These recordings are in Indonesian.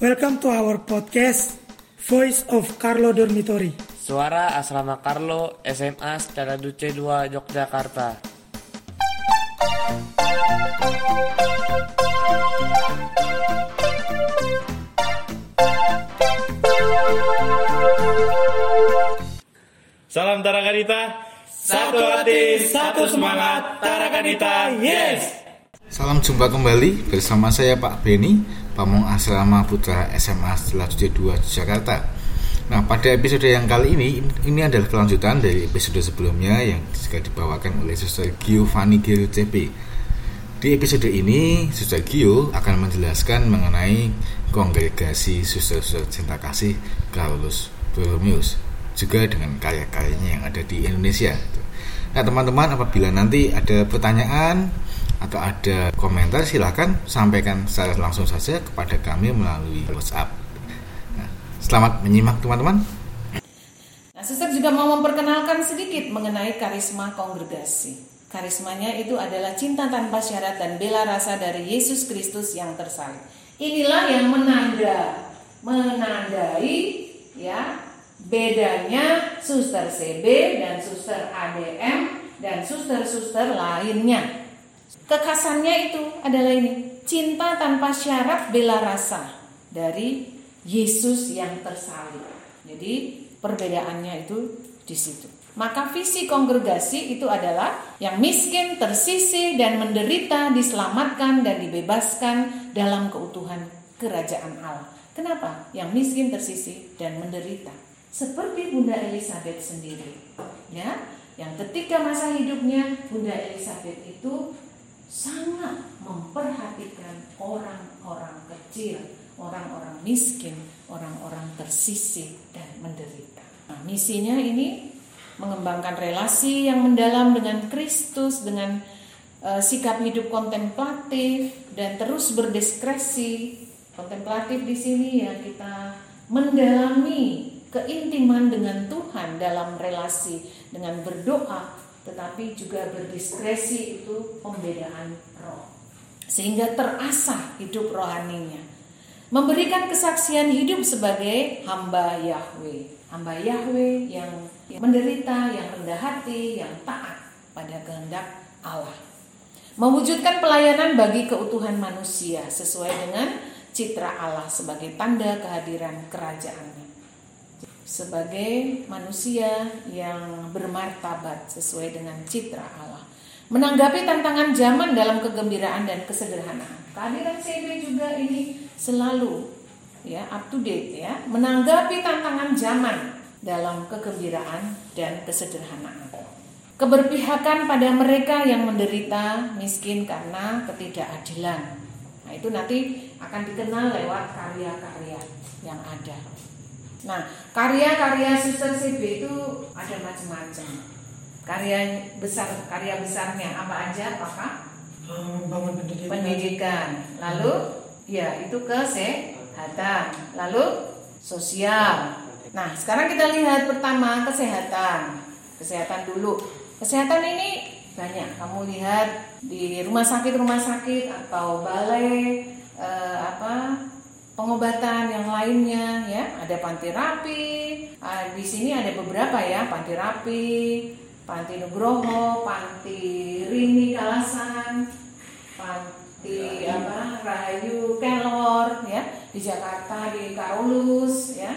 Welcome to our podcast, Voice of Carlo Dormitory. Suara Asrama Carlo SMA Secara Duce 2 Yogyakarta. Salam Tarakanita, satu hati, satu semangat, Tarakanita, yes! Salam jumpa kembali bersama saya Pak Beni, Pamong Asrama Putra SMA Setelah 2 Jakarta. Nah, pada episode yang kali ini, ini adalah kelanjutan dari episode sebelumnya yang juga dibawakan oleh Suster Gio Fani Gil CP. Di episode ini, Suster Gio akan menjelaskan mengenai kongregasi Suster-Suster Cinta Kasih Carolus Borromeus juga dengan karya-karyanya yang ada di Indonesia. Nah teman-teman apabila nanti ada pertanyaan atau ada komentar silahkan sampaikan secara langsung saja kepada kami melalui WhatsApp. Nah, selamat menyimak teman-teman. Nah, suster juga mau memperkenalkan sedikit mengenai karisma kongregasi. Karismanya itu adalah cinta tanpa syarat dan bela rasa dari Yesus Kristus yang tersalib. Inilah yang menanda, menandai ya bedanya suster CB dan suster ADM dan suster-suster lainnya. Kekhasannya itu adalah ini, cinta tanpa syarat bela rasa dari Yesus yang tersalib. Jadi perbedaannya itu di situ. Maka visi kongregasi itu adalah yang miskin, tersisih, dan menderita diselamatkan dan dibebaskan dalam keutuhan kerajaan Allah. Kenapa? Yang miskin, tersisih, dan menderita seperti Bunda Elizabeth sendiri ya yang ketika masa hidupnya Bunda Elizabeth itu sangat memperhatikan orang-orang kecil, orang-orang miskin, orang-orang tersisih dan menderita. Nah, misinya ini mengembangkan relasi yang mendalam dengan Kristus dengan uh, sikap hidup kontemplatif dan terus berdiskresi. Kontemplatif di sini ya kita mendalami keintiman dengan Tuhan dalam relasi dengan berdoa tetapi juga berdiskresi itu pembedaan roh. Sehingga terasa hidup rohaninya. Memberikan kesaksian hidup sebagai hamba Yahweh. Hamba Yahweh yang menderita yang rendah hati yang taat pada kehendak Allah. Mewujudkan pelayanan bagi keutuhan manusia sesuai dengan citra Allah sebagai tanda kehadiran kerajaannya sebagai manusia yang bermartabat sesuai dengan citra Allah. Menanggapi tantangan zaman dalam kegembiraan dan kesederhanaan. Kehadiran CB juga ini selalu ya up to date ya, menanggapi tantangan zaman dalam kegembiraan dan kesederhanaan. Keberpihakan pada mereka yang menderita miskin karena ketidakadilan. Nah, itu nanti akan dikenal lewat karya-karya yang ada. Nah, karya-karya Suster CB itu ada macam-macam. Karya besar, karya besarnya apa aja, Apakah? Membangun pendidikan. Pendidikan. Lalu, ya itu kesehatan. Lalu sosial. Nah, sekarang kita lihat pertama kesehatan. Kesehatan dulu. Kesehatan ini banyak. Kamu lihat di rumah sakit-rumah sakit atau balai eh, apa pengobatan yang lainnya ya. Ada panti rapi uh, di sini ada beberapa ya. Panti rapi panti nugroho panti rini kalasan panti apa rahayu kelor ya. Di jakarta di karolus ya.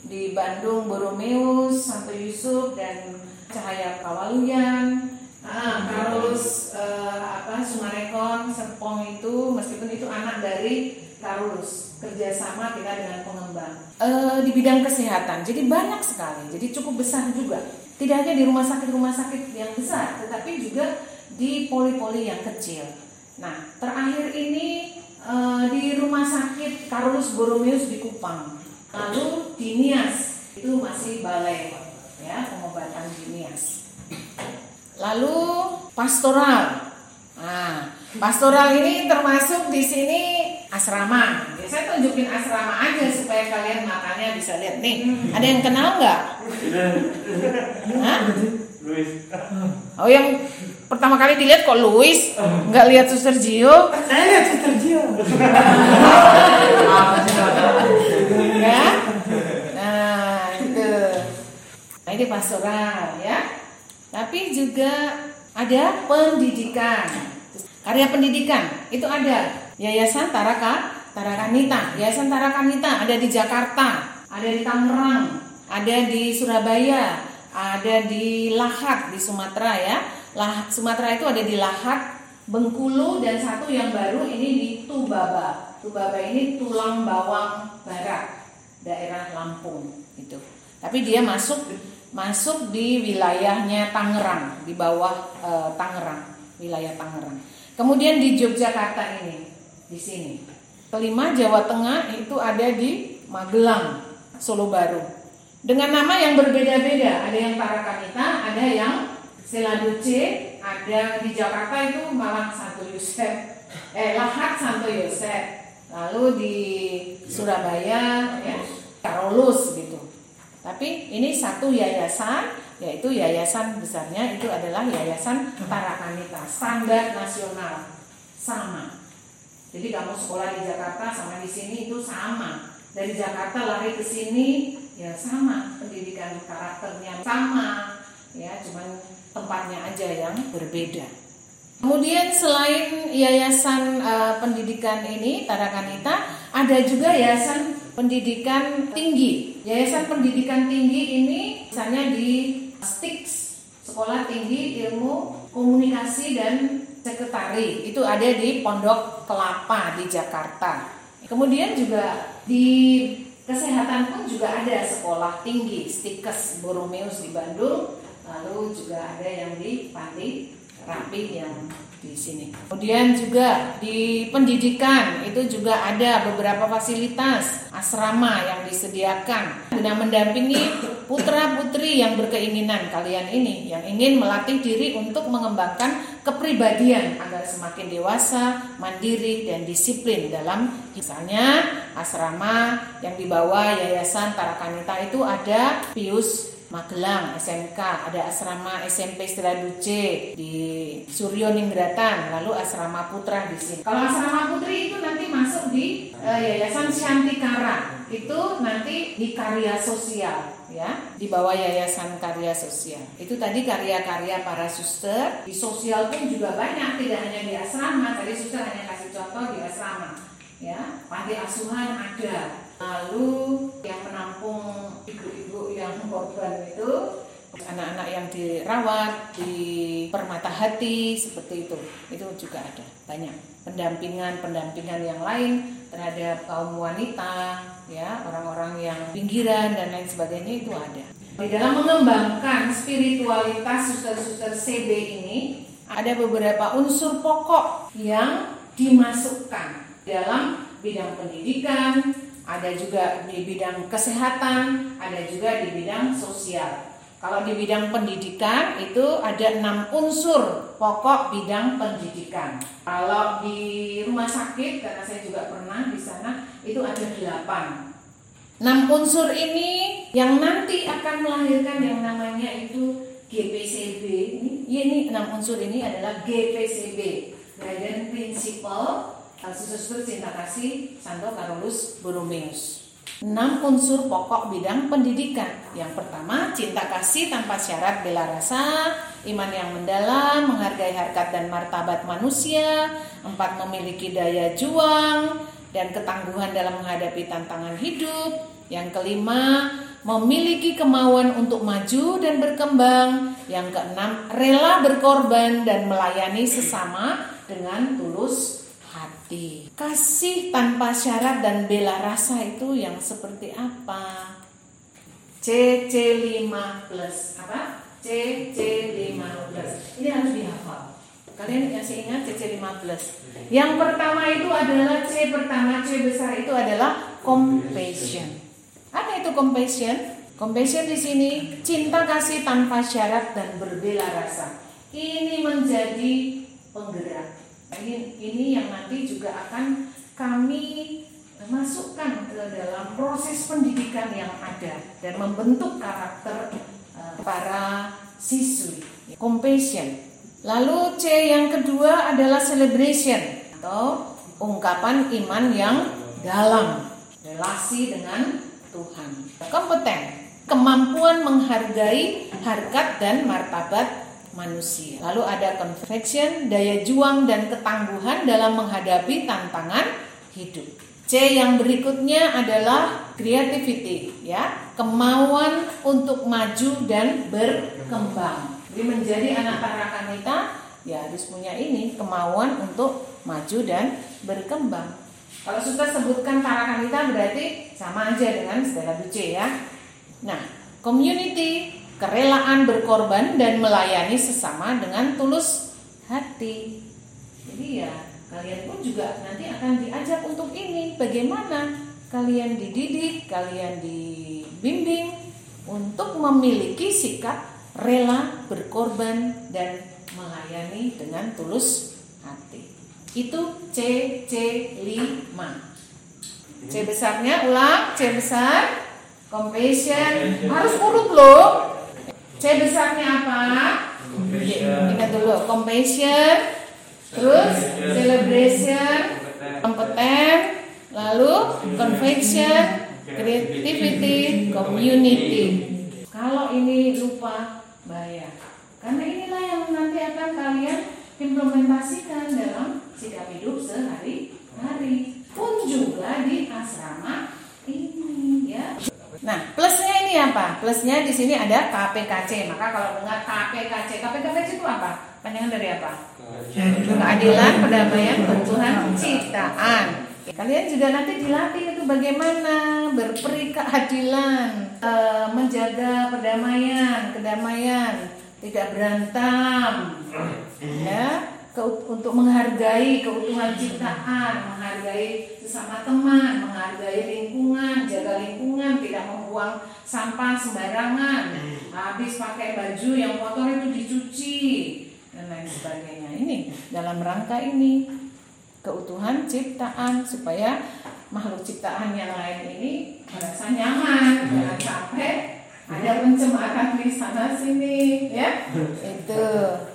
Di bandung boromeus santo yusuf dan cahaya kawaluyan Ah, Karolus uh, apa Sumarekon Serpong itu meskipun itu anak dari Karolus kerjasama kita dengan pengembang e, di bidang kesehatan. Jadi banyak sekali, jadi cukup besar juga. Tidak hanya di rumah sakit-rumah sakit yang besar, tetapi juga di poli-poli yang kecil. Nah, terakhir ini e, di rumah sakit Karolus Borromeus di Kupang. Lalu di Nias itu masih balai ya pengobatan di Nias. Lalu pastoral. Nah, pastoral ini termasuk di sini asrama. Ya, saya tunjukin asrama aja supaya kalian matanya bisa lihat nih. Hmm. Ada yang kenal nggak? Iya. Hah? Oh yang pertama kali dilihat kok Luis, nggak lihat Suster Gio? Saya lihat Suster Gio. ya? Nah, itu. Nah, ini pastoral ya. Tapi juga ada pendidikan. Karya pendidikan itu ada Yayasan Taraka Tarakanita. Yayasan Tarakanita ada di Jakarta, ada di Tangerang, ada di Surabaya, ada di Lahat di Sumatera ya. Lah Sumatera itu ada di Lahat, Bengkulu dan satu yang baru ini di Tubaba. Tubaba ini tulang bawang barat daerah Lampung itu. Tapi dia masuk masuk di wilayahnya Tangerang di bawah e, Tangerang wilayah Tangerang. Kemudian di Yogyakarta ini di sini. Kelima Jawa Tengah itu ada di Magelang, Solo Baru. Dengan nama yang berbeda-beda, ada yang Tarakanita, ada yang Seladuce, ada di Jakarta itu Malang Santo Yosef, eh Lahat Santo Yosef, lalu di Surabaya ya Karolus gitu. Tapi ini satu yayasan, yaitu yayasan besarnya itu adalah Yayasan Tarakanita, standar nasional, sama. Jadi kamu sekolah di Jakarta sama di sini itu sama. Dari Jakarta lari ke sini ya sama, pendidikan karakternya sama, ya cuman tempatnya aja yang berbeda. Kemudian selain yayasan uh, pendidikan ini Tarakanita, ada juga yayasan pendidikan tinggi. Yayasan pendidikan tinggi ini misalnya di STIX, Sekolah Tinggi Ilmu Komunikasi dan sekretari itu ada di Pondok Kelapa di Jakarta. Kemudian juga di kesehatan pun juga ada sekolah tinggi Stikes Boromeus di Bandung, lalu juga ada yang di Panti Rapi yang di sini. Kemudian juga di pendidikan itu juga ada beberapa fasilitas asrama yang disediakan guna mendampingi putra-putri yang berkeinginan kalian ini yang ingin melatih diri untuk mengembangkan kepribadian agar semakin dewasa, mandiri dan disiplin dalam misalnya asrama yang dibawa Yayasan Tarakanita itu ada Pius Magelang, SMK, ada asrama SMP Duce di Suryo Ningratan, lalu asrama putra di sini. Kalau asrama putri itu nanti masuk di uh, Yayasan Shantikara, itu nanti di karya sosial ya. Di bawah yayasan karya sosial. Itu tadi karya-karya para suster. Di sosial pun juga banyak tidak hanya di asrama tadi suster hanya kasih contoh di asrama ya. Panti asuhan ada. Lalu yang menampung ibu-ibu korban itu anak-anak yang dirawat di permata hati seperti itu. Itu juga ada banyak. Pendampingan pendampingan yang lain terhadap kaum wanita ya orang-orang yang pinggiran dan lain sebagainya itu ada. Di dalam mengembangkan spiritualitas suster-suster CB ini ada beberapa unsur pokok yang dimasukkan dalam bidang pendidikan, ada juga di bidang kesehatan, ada juga di bidang sosial. Kalau di bidang pendidikan itu ada enam unsur pokok bidang pendidikan. Kalau di rumah sakit, karena saya juga pernah di sana, itu ada delapan. Enam unsur ini yang nanti akan melahirkan yang namanya itu GPCB. Ini, ini enam unsur ini adalah GPCB, Guidance Principle Suster Cinta Kasih Santo Karolus Borromeus. Enam unsur pokok bidang pendidikan. Yang pertama, cinta kasih tanpa syarat bela rasa, iman yang mendalam, menghargai harkat dan martabat manusia, empat memiliki daya juang dan ketangguhan dalam menghadapi tantangan hidup. Yang kelima, memiliki kemauan untuk maju dan berkembang. Yang keenam, rela berkorban dan melayani sesama dengan tulus hati. Kasih tanpa syarat dan bela rasa itu yang seperti apa? CC5 plus apa? CC5 plus. Ini harus dihafal. Kalian masih ingat CC5 plus? Yang pertama itu adalah C pertama C besar itu adalah compassion. Apa itu compassion? Compassion di sini cinta kasih tanpa syarat dan berbela rasa. Ini menjadi penggerak ini, ini yang nanti juga akan kami masukkan ke dalam proses pendidikan yang ada dan membentuk karakter uh, para siswi. Compassion. Lalu C yang kedua adalah celebration atau ungkapan iman yang dalam relasi dengan Tuhan. Kompeten. kemampuan menghargai harkat dan martabat manusia. Lalu ada conviction, daya juang dan ketangguhan dalam menghadapi tantangan hidup. C yang berikutnya adalah creativity, ya, kemauan untuk maju dan berkembang. Jadi menjadi anak tarakanita ya harus punya ini kemauan untuk maju dan berkembang. Kalau sudah sebutkan tarakanita berarti sama aja dengan Stella Duce ya. Nah, community, kerelaan berkorban dan melayani sesama dengan tulus hati. Jadi ya kalian pun juga nanti akan diajak untuk ini bagaimana kalian dididik, kalian dibimbing untuk memiliki sikap rela berkorban dan melayani dengan tulus hati. Itu C C 5. C besarnya ulang, C besar compassion harus urut loh. C besarnya apa? Ingat dulu, compassion Terus celebration, kompeten, lalu conviction, creativity, community. Kalau ini lupa bayar. Karena inilah yang nanti akan kalian implementasikan dalam sikap hidup sehari-hari. Pun juga di asrama ini ya. Nah, plusnya ini apa? Plusnya di sini ada KPKC. Maka kalau dengar KPKC, KPKC itu apa? Panjangan dari apa? Keadilan, perdamaian, keutuhan, ciptaan. Kalian juga nanti dilatih itu bagaimana berperi keadilan, e, menjaga perdamaian, kedamaian, tidak berantem, ya, untuk menghargai keutuhan ciptaan, menghargai sesama teman, menghargai lingkungan, jaga lingkungan, tidak membuang sampah sembarangan, habis pakai baju yang kotor itu dicuci, dan lain sebagainya. Ini dalam rangka ini keutuhan ciptaan supaya makhluk ciptaan yang lain ini merasa nyaman, jangan sampai ada pencemaran di sana sini, ya. Itu,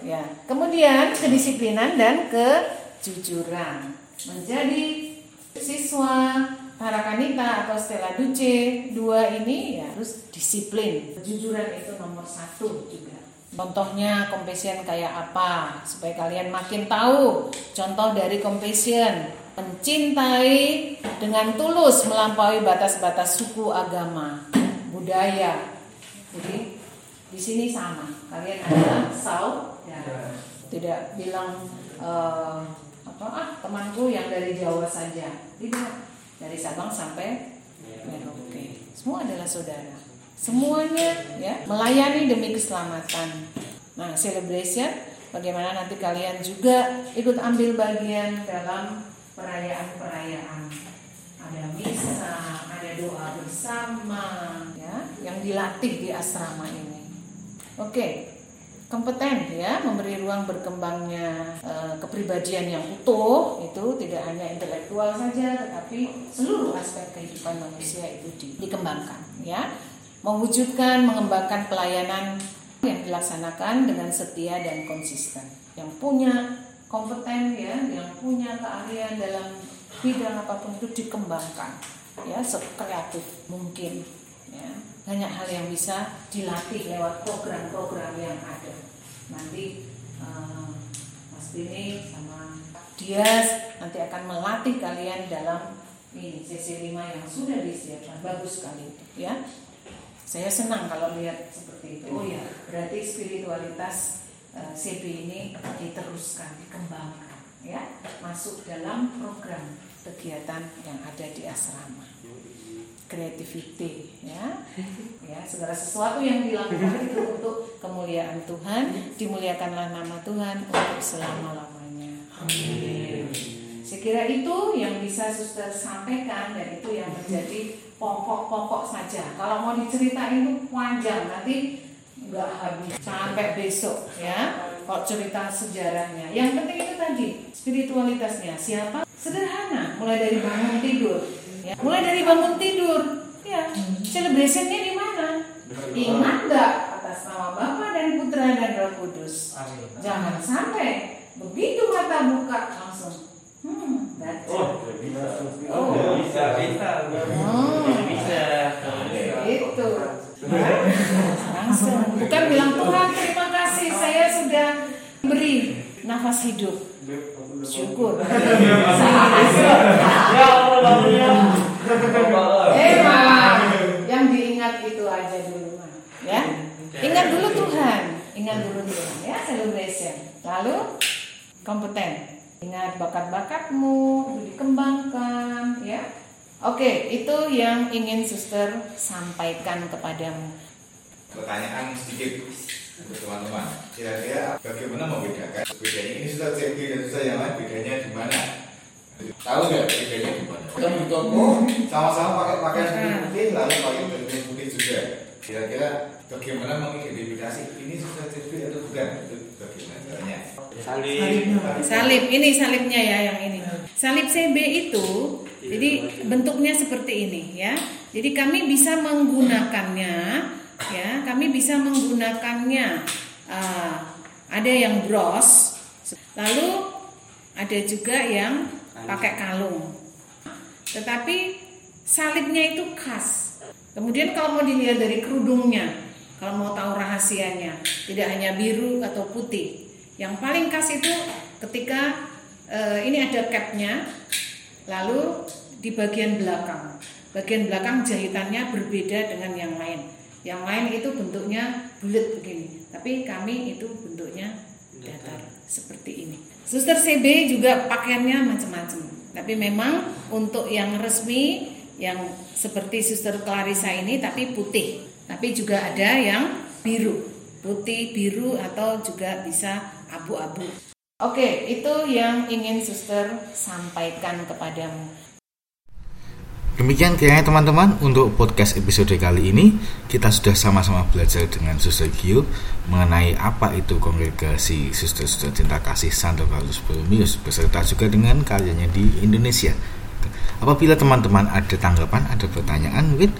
ya. Kemudian kedisiplinan dan kejujuran menjadi siswa Tarakanita atau Stella Duce dua ini ya harus disiplin. Kejujuran itu nomor satu juga. Contohnya compassion kayak apa supaya kalian makin tahu contoh dari compassion mencintai dengan tulus melampaui batas-batas suku agama budaya jadi di sini sama. Kalian adalah saudara tidak bilang uh, apa ah temanku yang dari Jawa saja. Tidak. Dari Sabang sampai Merauke. Semua adalah saudara. Semuanya ya melayani demi keselamatan. Nah, celebration bagaimana nanti kalian juga ikut ambil bagian dalam perayaan-perayaan. Ada misa, ada doa bersama ya yang dilatih di asrama ini. Oke. Kompeten ya, memberi ruang berkembangnya e, kepribadian yang utuh itu tidak hanya intelektual saja tetapi seluruh aspek kehidupan manusia itu di, dikembangkan ya mewujudkan mengembangkan pelayanan yang dilaksanakan dengan setia dan konsisten. Yang punya kompeten ya, yang punya keahlian dalam bidang apa pun itu dikembangkan ya sekreatif mungkin ya. Banyak hal yang bisa dilatih lewat program-program yang ada. Nanti uh, Mas Bini sama Dias nanti akan melatih kalian dalam ini CC5 yang sudah disiapkan bagus sekali ya saya senang kalau lihat seperti itu. Oh ya, berarti spiritualitas uh, eh, CB ini diteruskan, dikembangkan, ya, masuk dalam program kegiatan yang ada di asrama. Creativity, ya, ya, segala sesuatu yang dilakukan itu untuk kemuliaan Tuhan, dimuliakanlah nama Tuhan untuk selama lamanya. Amin. Saya kira itu yang bisa suster sampaikan dan itu yang menjadi pokok-pokok saja. Kalau mau diceritain itu panjang nanti nggak habis sampai besok ya. Kalau cerita sejarahnya, yang penting itu tadi spiritualitasnya. Siapa? Sederhana, mulai dari bangun tidur. Iya. mulai dari bangun tidur. Ya celebrationnya di mana? Ingat nggak atas nama Bapa dan Putra dan Roh Kudus? Amin. jangan sampai begitu mata buka langsung. Hmm that's oh bisa. Bisa. Bisa oh. bisa. Hmm. Itu langsung. Bukan bilang Tuhan terima kasih. Saya sudah beri nafas hidup. Syukur. Ya Allah, malah yang diingat itu aja dulu mah. Ya. Ingat dulu Tuhan, ingat dulu Tuhan ya celebration. Lalu kompeten. Ingat bakat-bakatmu, dikembangkan ya. Oke, itu yang ingin suster sampaikan kepadamu. Pertanyaan sedikit untuk teman-teman. Kira-kira bagaimana membedakan bedanya ini sudah CB dan sudah yang lain bedanya di mana? Tahu nggak bedanya di mana? Kita di toko sama-sama pakai pakaian putih putih lalu pakai baju putih juga. Kira-kira bagaimana mengidentifikasi ini sudah CB atau bukan? Itu bagaimana caranya? Salib. Salib, ini salibnya ya yang ini. Salib CB itu jadi bentuknya seperti ini ya. Jadi kami bisa menggunakannya ya, kami bisa menggunakannya ah, ada yang bros, lalu ada juga yang pakai kalung. Tetapi salibnya itu khas. Kemudian kalau mau dilihat dari kerudungnya, kalau mau tahu rahasianya, tidak hanya biru atau putih. Yang paling khas itu ketika eh, ini ada capnya, lalu di bagian belakang. Bagian belakang jahitannya berbeda dengan yang lain. Yang lain itu bentuknya bulat begini, tapi kami itu bentuknya datar seperti ini. Suster CB juga pakaiannya macam-macam. Tapi memang untuk yang resmi yang seperti Suster Clarissa ini tapi putih. Tapi juga ada yang biru, putih, biru atau juga bisa abu-abu. Oke, itu yang ingin Suster sampaikan kepadamu. Demikian kiranya teman-teman untuk podcast episode kali ini kita sudah sama-sama belajar dengan Suster Gio mengenai apa itu kongregasi Suster-Suster Cinta Kasih Santo Paulus Borromeus beserta juga dengan karyanya di Indonesia. Apabila teman-teman ada tanggapan, ada pertanyaan mungkin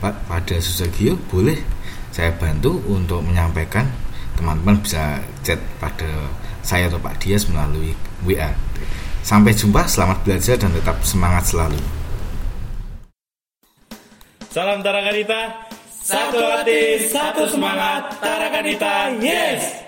pa- pada Suster Gio boleh saya bantu untuk menyampaikan teman-teman bisa chat pada saya atau Pak Dias melalui WA. Sampai jumpa, selamat belajar dan tetap semangat selalu. Salam Tarakanita. Satu hati, satu semangat. Tarakanita, yes!